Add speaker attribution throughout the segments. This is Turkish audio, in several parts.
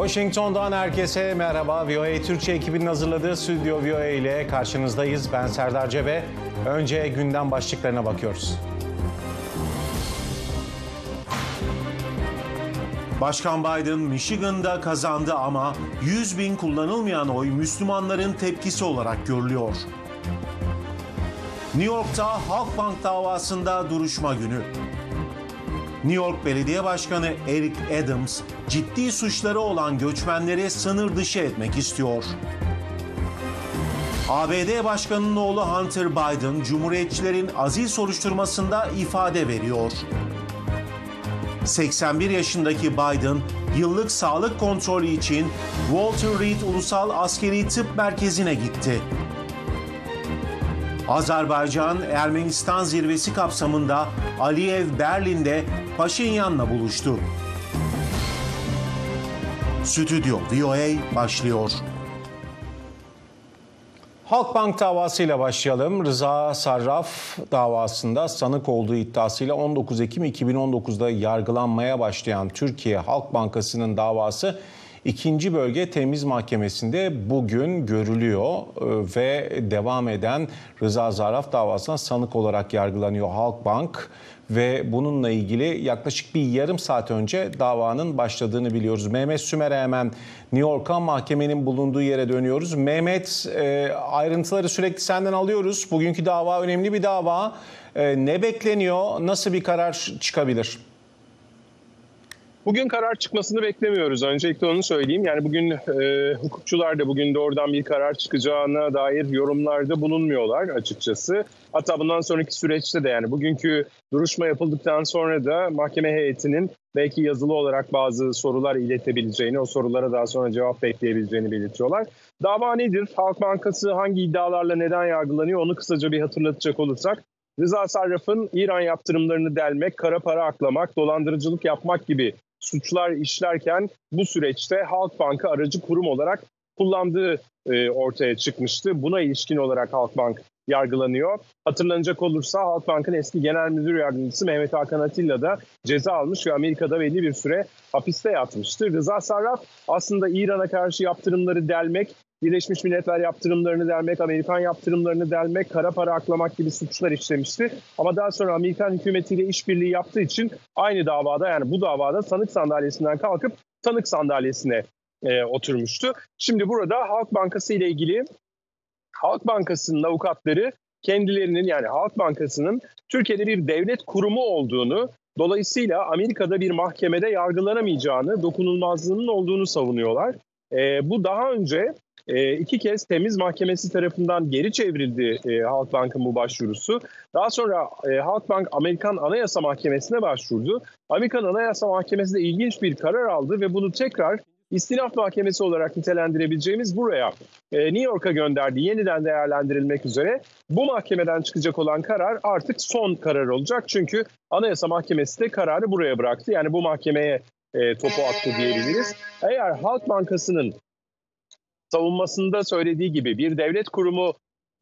Speaker 1: Washington'dan herkese merhaba. VOA Türkçe ekibinin hazırladığı Stüdyo VOA ile karşınızdayız. Ben Serdar Cebe. Önce gündem başlıklarına bakıyoruz. Başkan Biden Michigan'da kazandı ama 100 bin kullanılmayan oy Müslümanların tepkisi olarak görülüyor. New York'ta Halkbank davasında duruşma günü. New York Belediye Başkanı Eric Adams ciddi suçları olan göçmenleri sınır dışı etmek istiyor. ABD Başkanı'nın oğlu Hunter Biden, Cumhuriyetçilerin azil soruşturmasında ifade veriyor. 81 yaşındaki Biden, yıllık sağlık kontrolü için Walter Reed Ulusal Askeri Tıp Merkezi'ne gitti. Azerbaycan-Ermenistan zirvesi kapsamında Aliyev Berlin'de Paşinyan'la buluştu. Stüdyo VOA başlıyor. Halkbank davasıyla başlayalım. Rıza Sarraf davasında sanık olduğu iddiasıyla 19 Ekim 2019'da yargılanmaya başlayan Türkiye Halk Bankası'nın davası İkinci bölge temiz mahkemesinde bugün görülüyor e, ve devam eden Rıza Zarraf davasına sanık olarak yargılanıyor Halkbank ve bununla ilgili yaklaşık bir yarım saat önce davanın başladığını biliyoruz. Mehmet Sümer'e hemen New York'a mahkemenin bulunduğu yere dönüyoruz. Mehmet e, ayrıntıları sürekli senden alıyoruz. Bugünkü dava önemli bir dava. E, ne bekleniyor? Nasıl bir karar çıkabilir?
Speaker 2: Bugün karar çıkmasını beklemiyoruz. Öncelikle onu söyleyeyim. Yani bugün e, hukukçular da bugün doğrudan bir karar çıkacağına dair yorumlarda bulunmuyorlar açıkçası. Hatta bundan sonraki süreçte de yani bugünkü duruşma yapıldıktan sonra da mahkeme heyetinin belki yazılı olarak bazı sorular iletebileceğini, o sorulara daha sonra cevap bekleyebileceğini belirtiyorlar. Dava nedir? Halk Bankası hangi iddialarla neden yargılanıyor onu kısaca bir hatırlatacak olursak. Rıza Sarraf'ın İran yaptırımlarını delmek, kara para aklamak, dolandırıcılık yapmak gibi suçlar işlerken bu süreçte Halkbank'ı aracı kurum olarak kullandığı e, ortaya çıkmıştı. Buna ilişkin olarak Halkbank yargılanıyor. Hatırlanacak olursa Halkbank'ın eski genel müdür yardımcısı Mehmet Hakan Atilla da ceza almış ve Amerika'da belli bir süre hapiste yatmıştı. Rıza Sarraf aslında İran'a karşı yaptırımları delmek, Birleşmiş Milletler yaptırımlarını delmek, Amerikan yaptırımlarını delmek, kara para aklamak gibi suçlar işlemişti. Ama daha sonra Amerikan hükümetiyle işbirliği yaptığı için aynı davada yani bu davada sanık sandalyesinden kalkıp tanık sandalyesine e, oturmuştu. Şimdi burada Halk Bankası ile ilgili Halk Bankası'nın avukatları kendilerinin yani Halk Bankası'nın Türkiye'de bir devlet kurumu olduğunu, dolayısıyla Amerika'da bir mahkemede yargılanamayacağını, dokunulmazlığının olduğunu savunuyorlar. E, bu daha önce e, iki kez temiz mahkemesi tarafından geri çevrildi e, Halkbank'ın bu başvurusu. Daha sonra e, Halkbank Amerikan Anayasa Mahkemesi'ne başvurdu. Amerikan Anayasa Mahkemesi de ilginç bir karar aldı ve bunu tekrar istinaf mahkemesi olarak nitelendirebileceğimiz buraya e, New York'a gönderdi. Yeniden değerlendirilmek üzere. Bu mahkemeden çıkacak olan karar artık son karar olacak. Çünkü Anayasa Mahkemesi de kararı buraya bıraktı. Yani bu mahkemeye e, topu attı diyebiliriz. Eğer Halk Bankası'nın savunmasında söylediği gibi bir devlet kurumu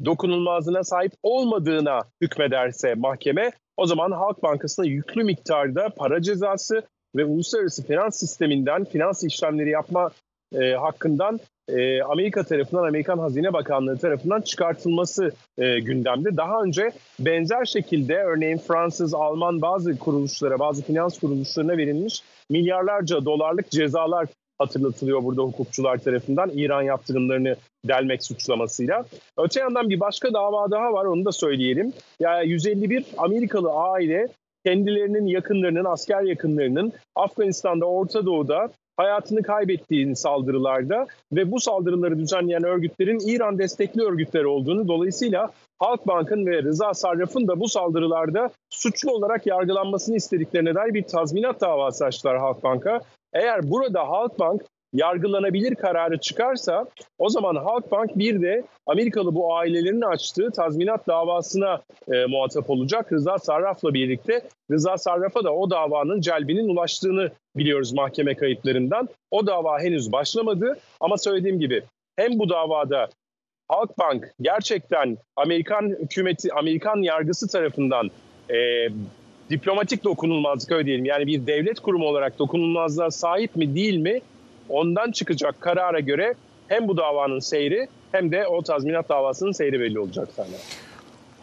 Speaker 2: dokunulmazlığına sahip olmadığına hükmederse mahkeme o zaman Halk Bankası'na yüklü miktarda para cezası ve uluslararası finans sisteminden finans işlemleri yapma e, hakkından e, Amerika tarafından, Amerikan Hazine Bakanlığı tarafından çıkartılması e, gündemde. Daha önce benzer şekilde örneğin Fransız, Alman bazı kuruluşlara, bazı finans kuruluşlarına verilmiş milyarlarca dolarlık cezalar hatırlatılıyor burada hukukçular tarafından İran yaptırımlarını delmek suçlamasıyla. Öte yandan bir başka dava daha var onu da söyleyelim. Yani 151 Amerikalı aile kendilerinin yakınlarının, asker yakınlarının Afganistan'da, Orta Doğu'da hayatını kaybettiğini saldırılarda ve bu saldırıları düzenleyen örgütlerin İran destekli örgütler olduğunu dolayısıyla Halkbank'ın ve Rıza Sarraf'ın da bu saldırılarda suçlu olarak yargılanmasını istediklerine dair bir tazminat davası açtılar Halkbank'a. Eğer burada Halkbank yargılanabilir kararı çıkarsa o zaman Halkbank bir de Amerikalı bu ailelerin açtığı tazminat davasına e, muhatap olacak. Rıza Sarraf'la birlikte Rıza Sarraf'a da o davanın celbinin ulaştığını biliyoruz mahkeme kayıtlarından. O dava henüz başlamadı ama söylediğim gibi hem bu davada Halkbank gerçekten Amerikan hükümeti, Amerikan yargısı tarafından e, diplomatik dokunulmazlık öyle diyelim yani bir devlet kurumu olarak dokunulmazlığa sahip mi değil mi ondan çıkacak karara göre hem bu davanın seyri hem de o tazminat davasının seyri belli olacak sana.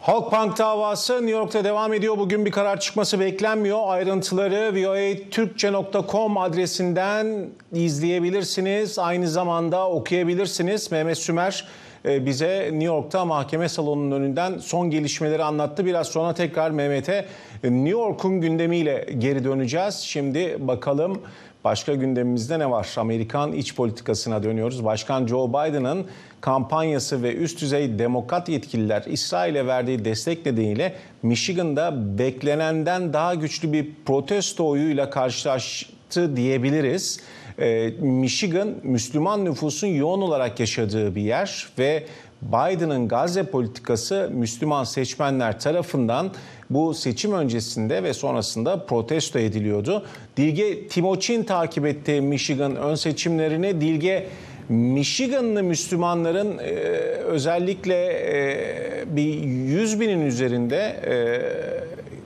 Speaker 1: Halkbank davası New York'ta devam ediyor. Bugün bir karar çıkması beklenmiyor. Ayrıntıları voatürkçe.com adresinden izleyebilirsiniz. Aynı zamanda okuyabilirsiniz. Mehmet Sümer e, bize New York'ta mahkeme salonunun önünden son gelişmeleri anlattı. Biraz sonra tekrar Mehmet'e New York'un gündemiyle geri döneceğiz. Şimdi bakalım Başka gündemimizde ne var? Amerikan iç politikasına dönüyoruz. Başkan Joe Biden'ın kampanyası ve üst düzey demokrat yetkililer İsrail'e verdiği destek nedeniyle Michigan'da beklenenden daha güçlü bir protesto oyuyla karşılaştı diyebiliriz. Ee, Michigan Müslüman nüfusun yoğun olarak yaşadığı bir yer ve Biden'ın Gazze politikası Müslüman seçmenler tarafından bu seçim öncesinde ve sonrasında protesto ediliyordu. Dilge Timoçin takip etti Michigan ön seçimlerini. Dilge Michiganlı Müslümanların e, özellikle e, bir 100 binin üzerinde e,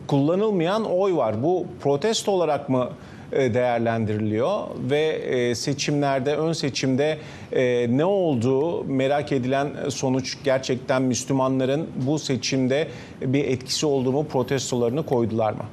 Speaker 1: kullanılmayan oy var. Bu protesto olarak mı değerlendiriliyor ve e, seçimlerde ön seçimde e, ne olduğu merak edilen sonuç gerçekten Müslümanların bu seçimde bir etkisi olduğu mu protestolarını koydular mı?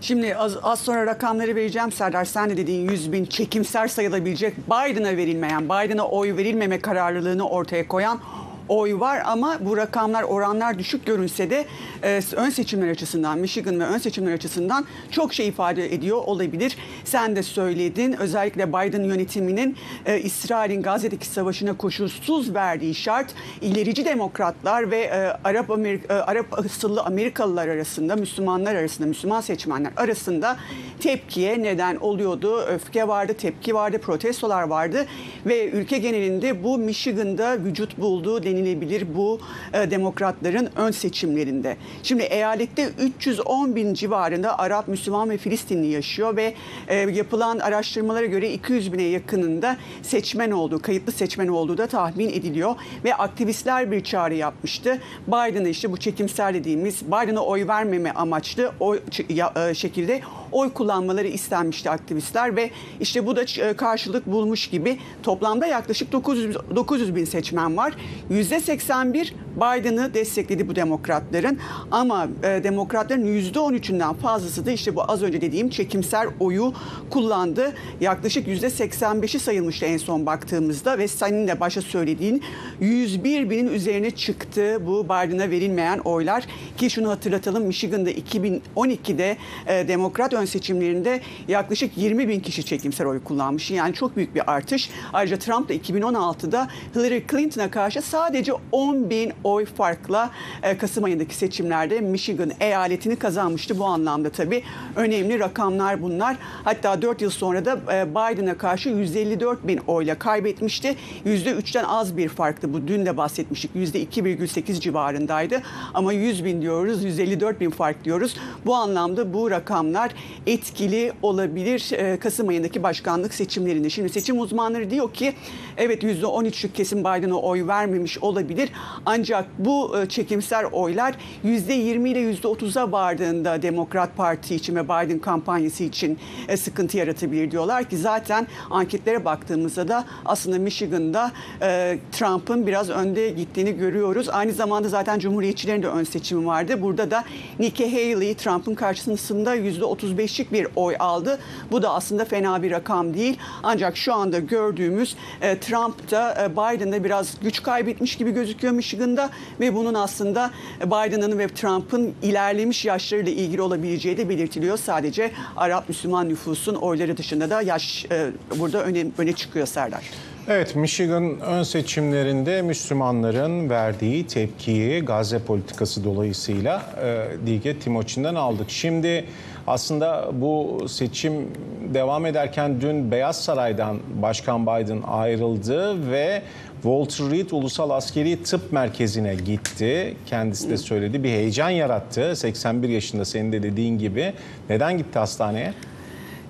Speaker 3: Şimdi az, az sonra rakamları vereceğim Serdar. Sen de dediğin 100 bin çekimser sayılabilecek Biden'a verilmeyen, Biden'a oy verilmeme kararlılığını ortaya koyan oy var ama bu rakamlar oranlar düşük görünse de e, ön seçimler açısından Michigan ve ön seçimler açısından çok şey ifade ediyor olabilir. Sen de söyledin özellikle Biden yönetiminin e, İsrail'in Gazze'deki savaşına koşulsuz verdiği şart ilerici demokratlar ve e, Arap Amerika, e, Arap asıllı Amerikalılar arasında Müslümanlar arasında Müslüman seçmenler arasında tepkiye neden oluyordu. Öfke vardı, tepki vardı, protestolar vardı ve ülke genelinde bu Michigan'da vücut bulduğu denilebilir bu e, demokratların ön seçimlerinde. Şimdi eyalette 310 bin civarında Arap, Müslüman ve Filistinli yaşıyor ve e, yapılan araştırmalara göre 200 bine yakınında seçmen olduğu, kayıtlı seçmen olduğu da tahmin ediliyor ve aktivistler bir çağrı yapmıştı. Biden'a işte bu çekimsel dediğimiz Biden'a oy vermeme amaçlı o e, şekilde oy kullanmaları istenmişti aktivistler ve işte bu da e, karşılık bulmuş gibi toplamda yaklaşık 900, 900 bin seçmen var. %81 Biden'ı destekledi bu demokratların ama e, demokratların %13'ünden fazlası da işte bu az önce dediğim çekimser oyu kullandı. Yaklaşık %85'i sayılmıştı en son baktığımızda ve senin de başa söylediğin 101 binin üzerine çıktı bu Biden'a verilmeyen oylar ki şunu hatırlatalım Michigan'da 2012'de e, demokrat ön seçimlerinde yaklaşık 20 bin kişi çekimsel oy kullanmış. Yani çok büyük bir artış. Ayrıca Trump da 2016'da Hillary Clinton'a karşı sadece 10 bin oy farkla e, Kasım ayındaki seçimlerde Michigan eyaletini kazanmıştı. Bu anlamda tabii önemli rakamlar bunlar. Hatta 4 yıl sonra da e, Biden'a karşı 154 bin oyla kaybetmişti. %3'ten az bir farktı bu. Dün de bahsetmiştik. %2,8 civarındaydı. Ama 100 bin diyoruz, 154 bin fark diyoruz. Bu anlamda bu rakamlar etkili olabilir e, Kasım ayındaki başkanlık seçimlerinde. Şimdi seçim uzmanları diyor ki evet %13'lük kesim Biden'a oy vermemiş olabilir. Ancak bu e, çekimser oylar %20 ile %30'a vardığında Demokrat Parti için ve Biden kampanyası için e, sıkıntı yaratabilir diyorlar ki zaten anketlere baktığımızda da aslında Michigan'da Trump'ın biraz önde gittiğini görüyoruz. Aynı zamanda zaten Cumhuriyetçilerin de ön seçimi vardı. Burada da Nikki Haley Trump'ın karşısında %35 %35'lik bir oy aldı. Bu da aslında fena bir rakam değil. Ancak şu anda gördüğümüz e, Trump da e, Biden'da biraz güç kaybetmiş gibi gözüküyor Michigan'da ve bunun aslında Biden'ın ve Trump'ın ilerlemiş yaşlarıyla ilgili olabileceği de belirtiliyor. Sadece Arap Müslüman nüfusun oyları dışında da yaş e, burada öne, öne çıkıyor Serdar.
Speaker 1: Evet, Michigan ön seçimlerinde Müslümanların verdiği tepkiyi Gazze politikası dolayısıyla e, Dilge Timoçin'den aldık. Şimdi aslında bu seçim devam ederken dün Beyaz Saray'dan Başkan Biden ayrıldı ve Walter Reed Ulusal Askeri Tıp Merkezi'ne gitti. Kendisi de söyledi. Bir heyecan yarattı. 81 yaşında senin de dediğin gibi. Neden gitti hastaneye?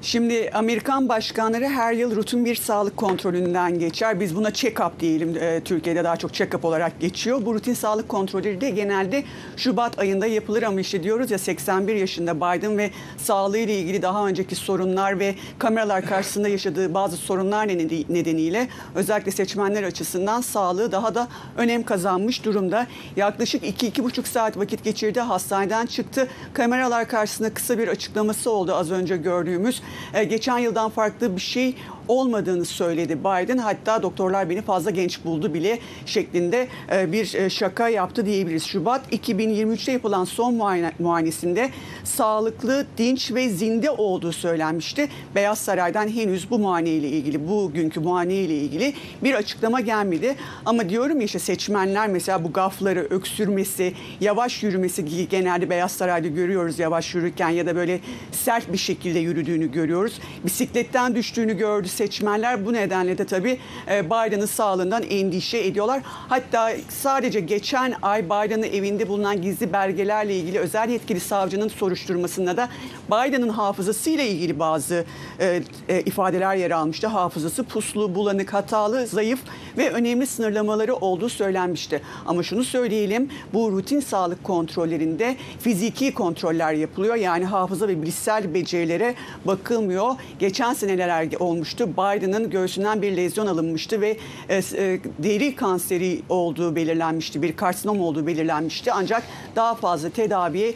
Speaker 3: Şimdi Amerikan başkanları her yıl rutin bir sağlık kontrolünden geçer. Biz buna check-up diyelim. E, Türkiye'de daha çok check-up olarak geçiyor. Bu rutin sağlık kontrolleri de genelde Şubat ayında yapılır ama işte diyoruz ya 81 yaşında Biden ve sağlığıyla ilgili daha önceki sorunlar ve kameralar karşısında yaşadığı bazı sorunlar nedeniyle özellikle seçmenler açısından sağlığı daha da önem kazanmış durumda. Yaklaşık 2-2,5 saat vakit geçirdi. Hastaneden çıktı. Kameralar karşısında kısa bir açıklaması oldu az önce gördüğümüz. E, geçen yıldan farklı bir şey olmadığını söyledi Biden. Hatta doktorlar beni fazla genç buldu bile şeklinde e, bir e, şaka yaptı diyebiliriz. Şubat 2023'te yapılan son muayene, muayenesinde sağlıklı, dinç ve zinde olduğu söylenmişti. Beyaz Saray'dan henüz bu muayene ile ilgili, bugünkü muayene ile ilgili bir açıklama gelmedi. Ama diyorum ya işte seçmenler mesela bu gafları, öksürmesi, yavaş yürümesi genelde Beyaz Saray'da görüyoruz yavaş yürürken ya da böyle sert bir şekilde yürüdüğünü görüyoruz. Bisikletten düştüğünü gördü seçmenler bu nedenle de tabii e, Biden'ın sağlığından endişe ediyorlar. Hatta sadece geçen ay Biden'ın evinde bulunan gizli belgelerle ilgili özel yetkili savcının soruşturmasında da Biden'ın hafızasıyla ilgili bazı e, e, ifadeler yer almıştı. Hafızası puslu, bulanık, hatalı, zayıf ve önemli sınırlamaları olduğu söylenmişti. Ama şunu söyleyelim bu rutin sağlık kontrollerinde fiziki kontroller yapılıyor. Yani hafıza ve bilişsel becerilere bakılmıyor. Geçen seneler olmuştu. Biden'ın göğsünden bir lezyon alınmıştı ve e, e, deri kanseri olduğu belirlenmişti. Bir karsinom olduğu belirlenmişti. Ancak daha fazla tedaviye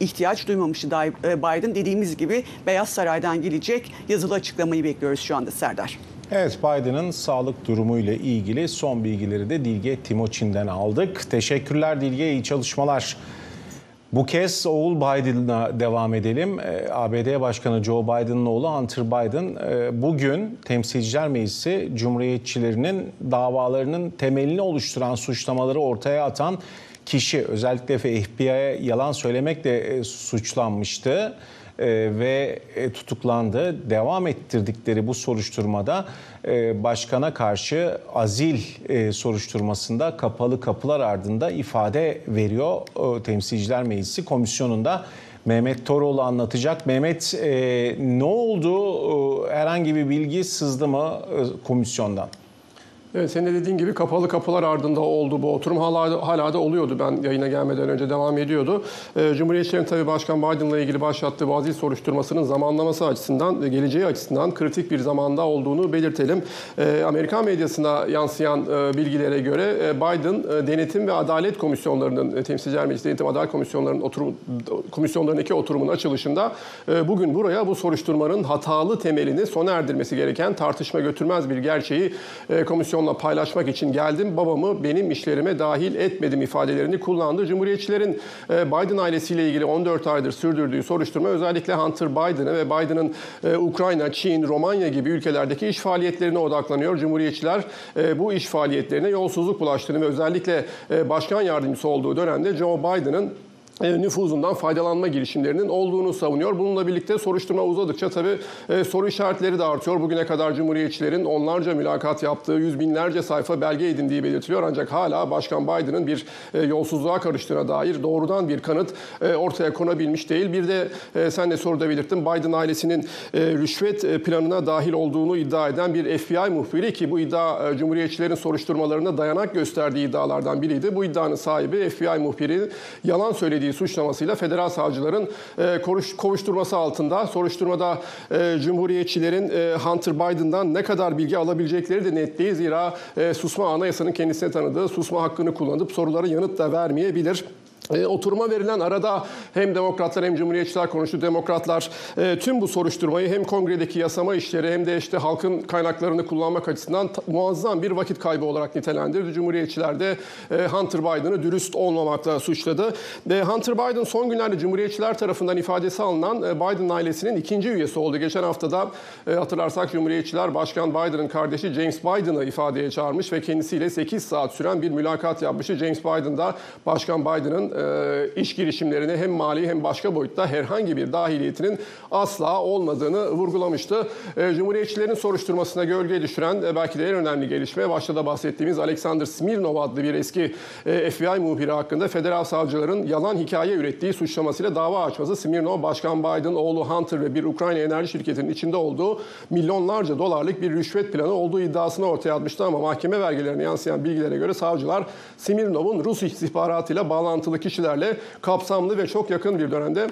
Speaker 3: ihtiyaç duymamıştı e, Biden. Dediğimiz gibi Beyaz Saray'dan gelecek yazılı açıklamayı bekliyoruz şu anda Serdar.
Speaker 1: Evet Biden'ın sağlık durumu ile ilgili son bilgileri de Dilge Timoçin'den aldık. Teşekkürler Dilge, iyi çalışmalar. Bu kez oğul Biden'a devam edelim. Ee, ABD Başkanı Joe Biden'ın oğlu Hunter Biden e, bugün Temsilciler Meclisi Cumhuriyetçilerinin davalarının temelini oluşturan suçlamaları ortaya atan kişi özellikle FBI'ye yalan söylemekle e, suçlanmıştı. E, ve e, tutuklandı. Devam ettirdikleri bu soruşturmada e, başkana karşı azil soruşturmasında kapalı kapılar ardında ifade veriyor Temsilciler Meclisi komisyonunda. Mehmet Toroğlu anlatacak. Mehmet ne oldu? Herhangi bir bilgi sızdı mı komisyondan?
Speaker 4: Evet, senin de dediğin gibi kapalı kapılar ardında oldu bu oturum. Hala, hala da oluyordu. Ben yayına gelmeden önce devam ediyordu. Ee, Cumhuriyetçilerin tabii Başkan Biden'la ilgili başlattığı vazil soruşturmasının zamanlaması açısından geleceği açısından kritik bir zamanda olduğunu belirtelim. Ee, Amerikan medyasına yansıyan e, bilgilere göre e, Biden e, denetim ve adalet komisyonlarının, e, Temsilciler Meclisi Denetim Adalet Komisyonlarının oturum, komisyonlarındaki oturumun açılışında e, bugün buraya bu soruşturmanın hatalı temelini sona erdirmesi gereken tartışma götürmez bir gerçeği e, komisyon televizyonla paylaşmak için geldim. Babamı benim işlerime dahil etmedim ifadelerini kullandı. Cumhuriyetçilerin e, Biden ailesiyle ilgili 14 aydır sürdürdüğü soruşturma özellikle Hunter Biden'ı ve Biden'ın e, Ukrayna, Çin, Romanya gibi ülkelerdeki iş faaliyetlerine odaklanıyor. Cumhuriyetçiler e, bu iş faaliyetlerine yolsuzluk bulaştığını ve özellikle başkan yardımcısı olduğu dönemde Joe Biden'ın e, nüfuzundan faydalanma girişimlerinin olduğunu savunuyor. Bununla birlikte soruşturma uzadıkça tabii e, soru işaretleri de artıyor. Bugüne kadar Cumhuriyetçilerin onlarca mülakat yaptığı, yüz binlerce sayfa belge edindiği belirtiliyor. Ancak hala Başkan Biden'ın bir e, yolsuzluğa karıştığına dair doğrudan bir kanıt ortaya konabilmiş değil. Bir de sen de soruda belirttin Biden ailesinin rüşvet planına dahil olduğunu iddia eden bir FBI muhbiri ki bu iddia Cumhuriyetçilerin soruşturmalarına dayanak gösterdiği iddialardan biriydi. Bu iddianın sahibi FBI muhbiri yalan söylediği edildiği suçlamasıyla federal savcıların e, kovuşturması altında. Soruşturmada e, Cumhuriyetçilerin e, Hunter Biden'dan ne kadar bilgi alabilecekleri de net değil. Zira susma anayasanın kendisine tanıdığı susma hakkını kullanıp sorulara yanıt da vermeyebilir. E, oturuma verilen arada hem demokratlar hem cumhuriyetçiler konuştu. Demokratlar e, tüm bu soruşturmayı hem kongredeki yasama işleri hem de işte halkın kaynaklarını kullanmak açısından muazzam bir vakit kaybı olarak nitelendirdi. Cumhuriyetçiler de e, Hunter Biden'ı dürüst olmamakla suçladı. E, Hunter Biden son günlerde cumhuriyetçiler tarafından ifadesi alınan e, Biden ailesinin ikinci üyesi oldu. Geçen haftada e, hatırlarsak cumhuriyetçiler Başkan Biden'ın kardeşi James Biden'ı ifadeye çağırmış ve kendisiyle 8 saat süren bir mülakat yapmıştı. James Biden da Başkan Biden'ın e, iş girişimlerine hem mali hem başka boyutta herhangi bir dahiliyetinin asla olmadığını vurgulamıştı. E, Cumhuriyetçilerin soruşturmasına gölge düşüren e, belki de en önemli gelişme başta da bahsettiğimiz Alexander Smirnov adlı bir eski FBI muhbiri hakkında federal savcıların yalan hikaye ürettiği suçlamasıyla dava açması. Smirnov, Başkan Biden, oğlu Hunter ve bir Ukrayna enerji şirketinin içinde olduğu milyonlarca dolarlık bir rüşvet planı olduğu iddiasını ortaya atmıştı ama mahkeme vergilerine yansıyan bilgilere göre savcılar Smirnov'un Rus istihbaratıyla bağlantılı kişilerle kapsamlı ve çok yakın bir dönemde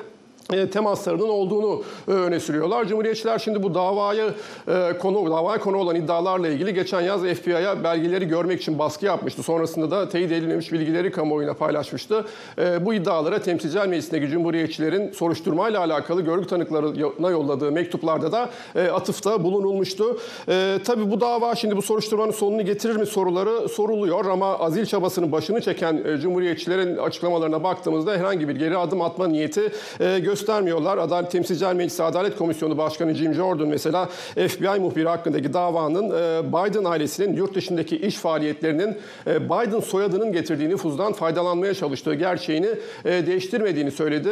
Speaker 4: temaslarının olduğunu e, öne sürüyorlar. Cumhuriyetçiler şimdi bu davayı e, konu davaya konu olan iddialarla ilgili geçen yaz FBI'ya belgeleri görmek için baskı yapmıştı. Sonrasında da teyit edilmemiş bilgileri kamuoyuna paylaşmıştı. Bu iddialara Temsilciler Meclisi'ndeki Cumhuriyetçilerin soruşturmayla alakalı görgü tanıklarına yolladığı mektuplarda da atıfta bulunulmuştu. Tabii bu dava şimdi bu soruşturmanın sonunu getirir mi soruları soruluyor ama azil çabasının başını çeken Cumhuriyetçilerin açıklamalarına baktığımızda herhangi bir geri adım atma niyeti göstermiyor göstermiyorlar. Adalet Temsilciler Meclisi Adalet Komisyonu Başkanı Jim Jordan mesela FBI muhbiri hakkındaki davanın e, Biden ailesinin yurt dışındaki iş faaliyetlerinin e, Biden soyadının getirdiği nüfuzdan faydalanmaya çalıştığı gerçeğini e, değiştirmediğini söyledi.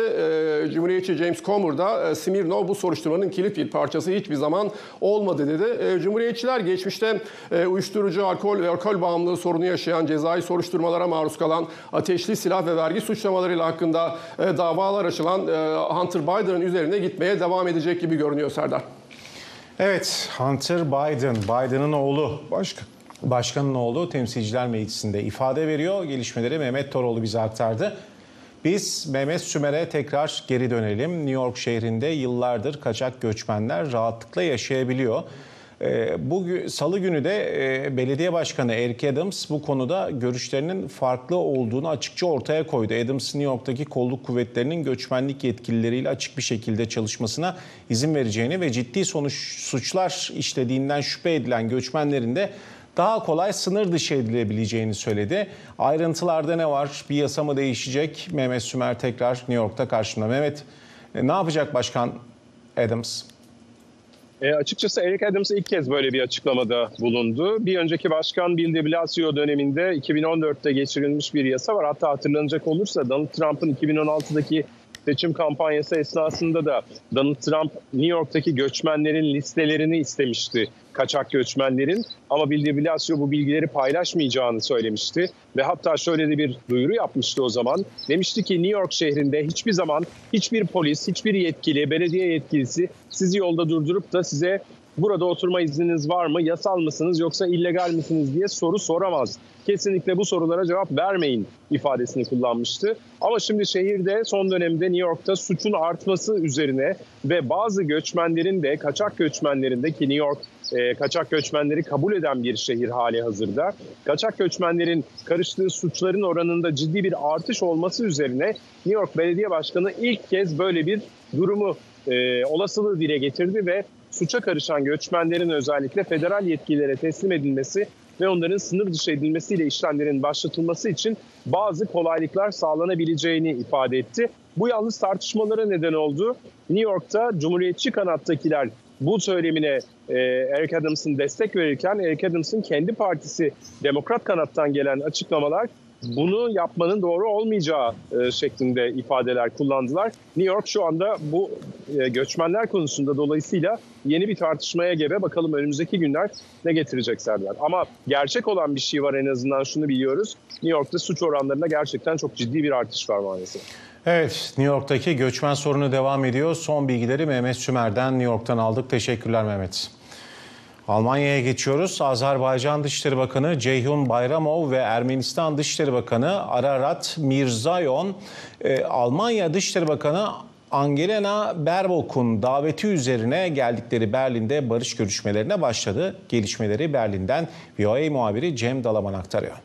Speaker 4: Cumhuriyetçi James Comer da Smirnov bu soruşturmanın kilit bir parçası hiçbir zaman olmadı dedi. Cumhuriyetçiler geçmişte uyuşturucu, alkol ve alkol bağımlılığı sorunu yaşayan, cezai soruşturmalara maruz kalan, ateşli silah ve vergi suçlamalarıyla hakkında davalar açılan Hunter Biden'ın üzerine gitmeye devam edecek gibi görünüyor Serdar.
Speaker 1: Evet, Hunter Biden, Biden'ın oğlu, başkan, başkanın oğlu Temsilciler Meclisi'nde ifade veriyor. Gelişmeleri Mehmet Toroğlu bize aktardı. Biz Mehmet Sümer'e tekrar geri dönelim. New York şehrinde yıllardır kaçak göçmenler rahatlıkla yaşayabiliyor. Ee, bu salı günü de e, belediye başkanı Eric Adams bu konuda görüşlerinin farklı olduğunu açıkça ortaya koydu. Adams New York'taki kolluk kuvvetlerinin göçmenlik yetkilileriyle açık bir şekilde çalışmasına izin vereceğini ve ciddi sonuç suçlar işlediğinden şüphe edilen göçmenlerin de daha kolay sınır dışı edilebileceğini söyledi. Ayrıntılarda ne var? Bir yasa mı değişecek? Mehmet Sümer tekrar New York'ta karşımda. Mehmet e, ne yapacak Başkan Adams?
Speaker 2: E, açıkçası Eric Adams ilk kez böyle bir açıklamada bulundu. Bir önceki başkan Bill de Blasio döneminde 2014'te geçirilmiş bir yasa var. Hatta hatırlanacak olursa Donald Trump'ın 2016'daki seçim kampanyası esnasında da Donald Trump New York'taki göçmenlerin listelerini istemişti. Kaçak göçmenlerin ama Bill Blasio bu bilgileri paylaşmayacağını söylemişti. Ve hatta şöyle de bir duyuru yapmıştı o zaman. Demişti ki New York şehrinde hiçbir zaman hiçbir polis, hiçbir yetkili, belediye yetkilisi sizi yolda durdurup da size burada oturma izniniz var mı, yasal mısınız yoksa illegal misiniz diye soru soramaz. Kesinlikle bu sorulara cevap vermeyin ifadesini kullanmıştı. Ama şimdi şehirde son dönemde New York'ta suçun artması üzerine ve bazı göçmenlerin de kaçak göçmenlerin de ki New York e, kaçak göçmenleri kabul eden bir şehir hali hazırda. Kaçak göçmenlerin karıştığı suçların oranında ciddi bir artış olması üzerine New York Belediye Başkanı ilk kez böyle bir durumu e, olasılığı dile getirdi ve suça karışan göçmenlerin özellikle federal yetkililere teslim edilmesi ve onların sınır dışı edilmesiyle işlemlerin başlatılması için bazı kolaylıklar sağlanabileceğini ifade etti. Bu yalnız tartışmalara neden oldu. New York'ta Cumhuriyetçi kanattakiler bu söylemine e, Eric Adams'ın destek verirken Eric Adams'ın kendi partisi Demokrat kanattan gelen açıklamalar bunu yapmanın doğru olmayacağı e, şeklinde ifadeler kullandılar. New York şu anda bu e, göçmenler konusunda dolayısıyla yeni bir tartışmaya gebe. Bakalım önümüzdeki günler ne getirecek Serdar. Ama gerçek olan bir şey var en azından şunu biliyoruz. New York'ta suç oranlarında gerçekten çok ciddi bir artış var maalesef.
Speaker 1: Evet, New York'taki göçmen sorunu devam ediyor. Son bilgileri Mehmet Sümer'den New York'tan aldık. Teşekkürler Mehmet. Almanya'ya geçiyoruz. Azerbaycan Dışişleri Bakanı Ceyhun Bayramov ve Ermenistan Dışişleri Bakanı Ararat Mirzayon, e, Almanya Dışişleri Bakanı Angelina Baerbock'un daveti üzerine geldikleri Berlin'de barış görüşmelerine başladı. Gelişmeleri Berlin'den VOA muhabiri Cem Dalaman aktarıyor.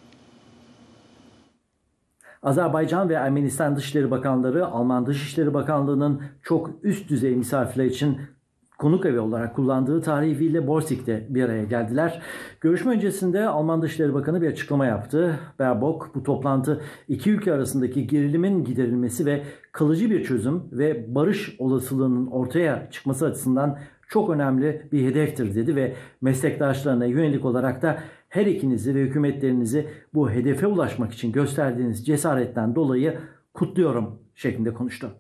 Speaker 5: Azerbaycan ve Ermenistan Dışişleri Bakanları Alman Dışişleri Bakanlığı'nın çok üst düzey misafirler için konuk evi olarak kullandığı tarihi Ville Borsig'de bir araya geldiler. Görüşme öncesinde Alman Dışişleri Bakanı bir açıklama yaptı. Baerbock bu toplantı iki ülke arasındaki gerilimin giderilmesi ve kalıcı bir çözüm ve barış olasılığının ortaya çıkması açısından çok önemli bir hedeftir dedi ve meslektaşlarına yönelik olarak da her ikinizi ve hükümetlerinizi bu hedefe ulaşmak için gösterdiğiniz cesaretten dolayı kutluyorum şeklinde konuştu.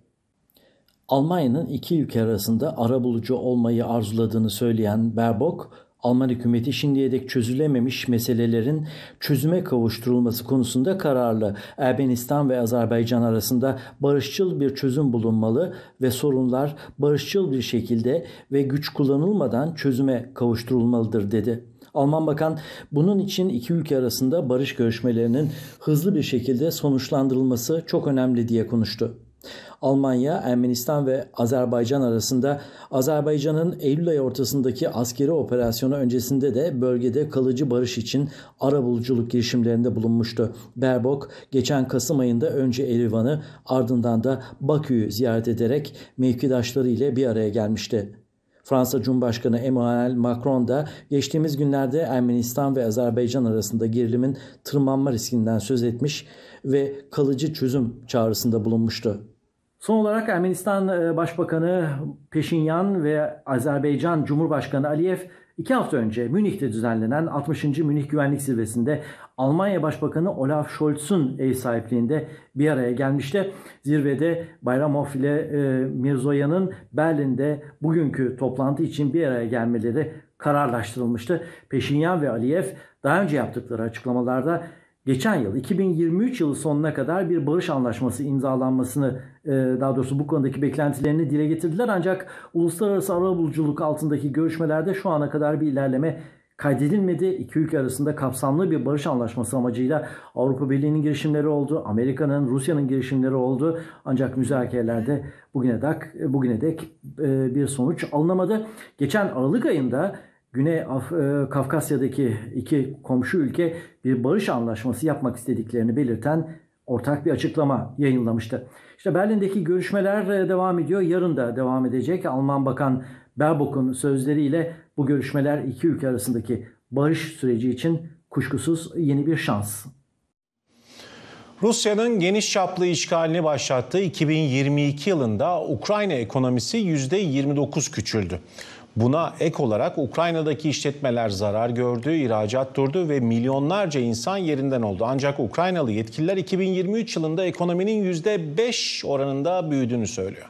Speaker 5: Almanya'nın iki ülke arasında arabulucu olmayı arzuladığını söyleyen Baerbock, Alman hükümeti şimdiye dek çözülememiş meselelerin çözüme kavuşturulması konusunda kararlı. Ermenistan ve Azerbaycan arasında barışçıl bir çözüm bulunmalı ve sorunlar barışçıl bir şekilde ve güç kullanılmadan çözüme kavuşturulmalıdır dedi. Alman Bakan bunun için iki ülke arasında barış görüşmelerinin hızlı bir şekilde sonuçlandırılması çok önemli diye konuştu. Almanya, Ermenistan ve Azerbaycan arasında Azerbaycan'ın Eylül ayı ortasındaki askeri operasyonu öncesinde de bölgede kalıcı barış için arabuluculuk girişimlerinde bulunmuştu. Berbok geçen Kasım ayında önce Erivan'ı ardından da Bakü'yü ziyaret ederek mevkidaşları ile bir araya gelmişti. Fransa Cumhurbaşkanı Emmanuel Macron da geçtiğimiz günlerde Ermenistan ve Azerbaycan arasında gerilimin tırmanma riskinden söz etmiş ve kalıcı çözüm çağrısında bulunmuştu. Son olarak Ermenistan e, Başbakanı Peşinyan ve Azerbaycan Cumhurbaşkanı Aliyev iki hafta önce Münih'te düzenlenen 60. Münih Güvenlik Zirvesi'nde Almanya Başbakanı Olaf Scholz'un ev sahipliğinde bir araya gelmişti. Zirvede Bayramov ile e, Mirzoyan'ın Berlin'de bugünkü toplantı için bir araya gelmeleri kararlaştırılmıştı. Peşinyan ve Aliyev daha önce yaptıkları açıklamalarda geçen yıl 2023 yılı sonuna kadar bir barış anlaşması imzalanmasını e, daha doğrusu bu konudaki beklentilerini dile getirdiler. Ancak uluslararası arabuluculuk altındaki görüşmelerde şu ana kadar bir ilerleme kaydedilmedi. İki ülke arasında kapsamlı bir barış anlaşması amacıyla Avrupa Birliği'nin girişimleri oldu. Amerika'nın, Rusya'nın girişimleri oldu. Ancak müzakerelerde bugüne dek, bugüne dek e, bir sonuç alınamadı. Geçen Aralık ayında Güney Af e, Kafkasya'daki iki komşu ülke bir barış anlaşması yapmak istediklerini belirten ortak bir açıklama yayınlamıştı. İşte Berlin'deki görüşmeler e, devam ediyor. Yarın da devam edecek. Alman Bakan Baerbock'un sözleriyle bu görüşmeler iki ülke arasındaki barış süreci için kuşkusuz yeni bir şans.
Speaker 1: Rusya'nın geniş çaplı işgalini başlattığı 2022 yılında Ukrayna ekonomisi %29 küçüldü. Buna ek olarak Ukrayna'daki işletmeler zarar gördü, ihracat durdu ve milyonlarca insan yerinden oldu. Ancak Ukraynalı yetkililer 2023 yılında ekonominin %5 oranında büyüdüğünü söylüyor.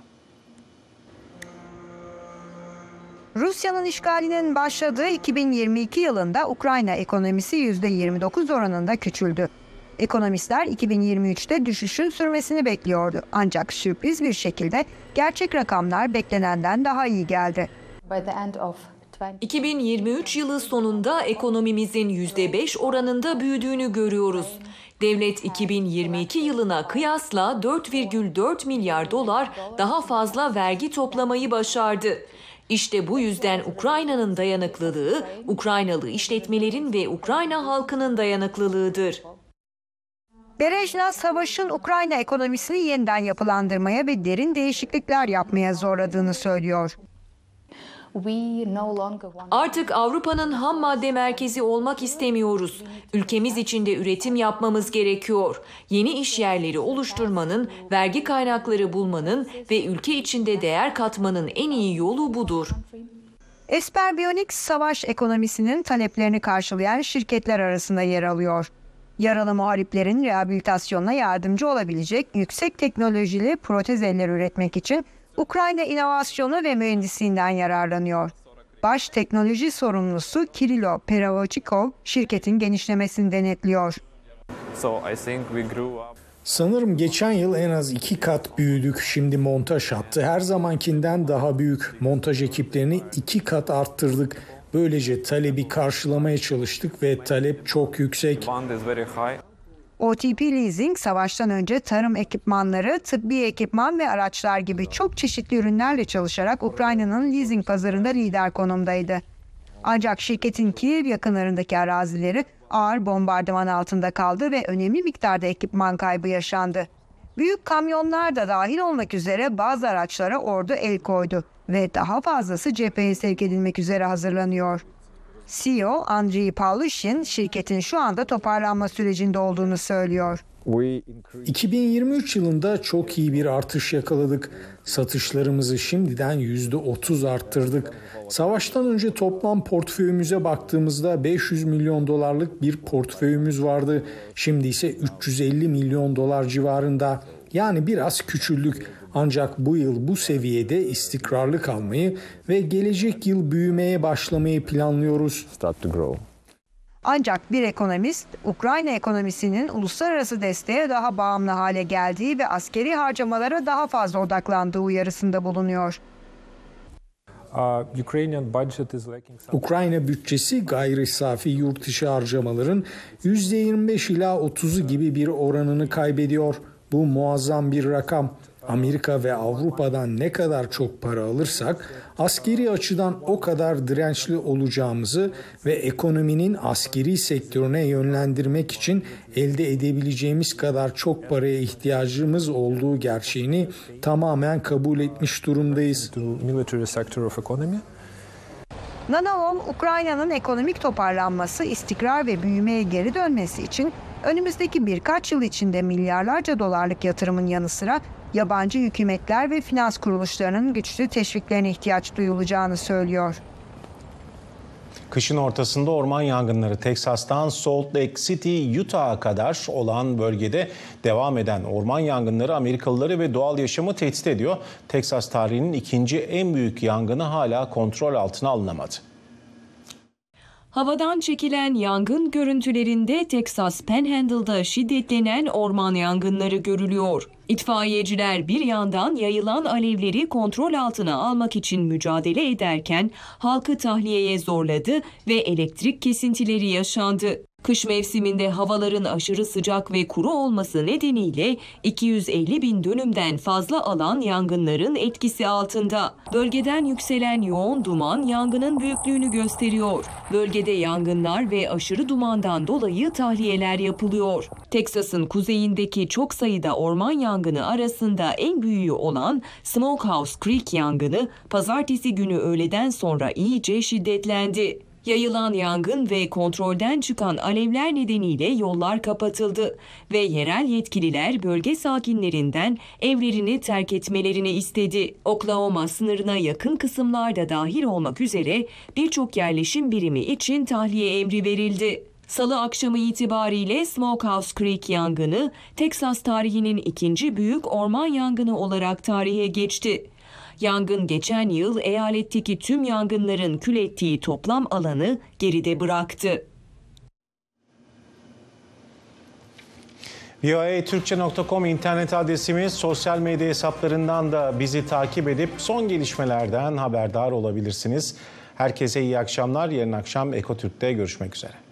Speaker 6: Rusya'nın işgalinin başladığı 2022 yılında Ukrayna ekonomisi %29 oranında küçüldü. Ekonomistler 2023'te düşüşün sürmesini bekliyordu. Ancak sürpriz bir şekilde gerçek rakamlar beklenenden daha iyi geldi.
Speaker 7: 2023 yılı sonunda ekonomimizin %5 oranında büyüdüğünü görüyoruz. Devlet 2022 yılına kıyasla 4,4 milyar dolar daha fazla vergi toplamayı başardı. İşte bu yüzden Ukrayna'nın dayanıklılığı, Ukraynalı işletmelerin ve Ukrayna halkının dayanıklılığıdır.
Speaker 6: Berejna savaşın Ukrayna ekonomisini yeniden yapılandırmaya ve derin değişiklikler yapmaya zorladığını söylüyor.
Speaker 7: Artık Avrupa'nın ham madde merkezi olmak istemiyoruz. Ülkemiz içinde üretim yapmamız gerekiyor. Yeni iş yerleri oluşturmanın, vergi kaynakları bulmanın ve ülke içinde değer katmanın en iyi yolu budur.
Speaker 6: Esper Bionics savaş ekonomisinin taleplerini karşılayan şirketler arasında yer alıyor. Yaralı muhariplerin rehabilitasyonuna yardımcı olabilecek yüksek teknolojili protez eller üretmek için Ukrayna inovasyonu ve mühendisliğinden yararlanıyor. Baş teknoloji sorumlusu Kirilo Peravachikov şirketin genişlemesini denetliyor.
Speaker 8: Sanırım geçen yıl en az iki kat büyüdük. Şimdi montaj hattı her zamankinden daha büyük. Montaj ekiplerini iki kat arttırdık. Böylece talebi karşılamaya çalıştık ve talep çok yüksek.
Speaker 6: OTP Leasing savaştan önce tarım ekipmanları, tıbbi ekipman ve araçlar gibi çok çeşitli ürünlerle çalışarak Ukrayna'nın leasing pazarında lider konumdaydı. Ancak şirketin Kiev yakınlarındaki arazileri ağır bombardıman altında kaldı ve önemli miktarda ekipman kaybı yaşandı. Büyük kamyonlar da dahil olmak üzere bazı araçlara ordu el koydu ve daha fazlası cepheye sevk edilmek üzere hazırlanıyor. CEO Andriy Pavlyushin şirketin şu anda toparlanma sürecinde olduğunu söylüyor.
Speaker 8: 2023 yılında çok iyi bir artış yakaladık. Satışlarımızı şimdiden %30 arttırdık. Savaştan önce toplam portföyümüze baktığımızda 500 milyon dolarlık bir portföyümüz vardı. Şimdi ise 350 milyon dolar civarında. Yani biraz küçüldük. Ancak bu yıl bu seviyede istikrarlı kalmayı ve gelecek yıl büyümeye başlamayı planlıyoruz.
Speaker 6: Ancak bir ekonomist Ukrayna ekonomisinin uluslararası desteğe daha bağımlı hale geldiği ve askeri harcamalara daha fazla odaklandığı uyarısında bulunuyor.
Speaker 8: Ukrayna bütçesi gayri safi yurt içi harcamaların %25 ila 30'u gibi bir oranını kaybediyor. Bu muazzam bir rakam. Amerika ve Avrupa'dan ne kadar çok para alırsak askeri açıdan o kadar dirençli olacağımızı ve ekonominin askeri sektörüne yönlendirmek için elde edebileceğimiz kadar çok paraya ihtiyacımız olduğu gerçeğini tamamen kabul etmiş durumdayız.
Speaker 6: Nanalom, Ukrayna'nın ekonomik toparlanması, istikrar ve büyümeye geri dönmesi için önümüzdeki birkaç yıl içinde milyarlarca dolarlık yatırımın yanı sıra yabancı hükümetler ve finans kuruluşlarının güçlü teşviklerine ihtiyaç duyulacağını söylüyor.
Speaker 1: Kışın ortasında orman yangınları Teksas'tan Salt Lake City, Utah'a kadar olan bölgede devam eden orman yangınları Amerikalıları ve doğal yaşamı tehdit ediyor. Teksas tarihinin ikinci en büyük yangını hala kontrol altına alınamadı.
Speaker 7: Havadan çekilen yangın görüntülerinde Texas Panhandle'da şiddetlenen orman yangınları görülüyor. İtfaiyeciler bir yandan yayılan alevleri kontrol altına almak için mücadele ederken halkı tahliyeye zorladı ve elektrik kesintileri yaşandı. Kış mevsiminde havaların aşırı sıcak ve kuru olması nedeniyle 250 bin dönümden fazla alan yangınların etkisi altında. Bölgeden yükselen yoğun duman yangının büyüklüğünü gösteriyor. Bölgede yangınlar ve aşırı dumandan dolayı tahliyeler yapılıyor. Teksas'ın kuzeyindeki çok sayıda orman yangını arasında en büyüğü olan Smokehouse Creek yangını pazartesi günü öğleden sonra iyice şiddetlendi. Yayılan yangın ve kontrolden çıkan alevler nedeniyle yollar kapatıldı ve yerel yetkililer bölge sakinlerinden evlerini terk etmelerini istedi. Oklahoma sınırına yakın kısımlarda dahil olmak üzere birçok yerleşim birimi için tahliye emri verildi. Salı akşamı itibariyle Smokehouse Creek yangını Teksas tarihinin ikinci büyük orman yangını olarak tarihe geçti. Yangın geçen yıl eyaletteki tüm yangınların kül ettiği toplam alanı geride bıraktı.
Speaker 1: voatürkçe.com internet adresimiz sosyal medya hesaplarından da bizi takip edip son gelişmelerden haberdar olabilirsiniz. Herkese iyi akşamlar. Yarın akşam Ekotürk'te görüşmek üzere.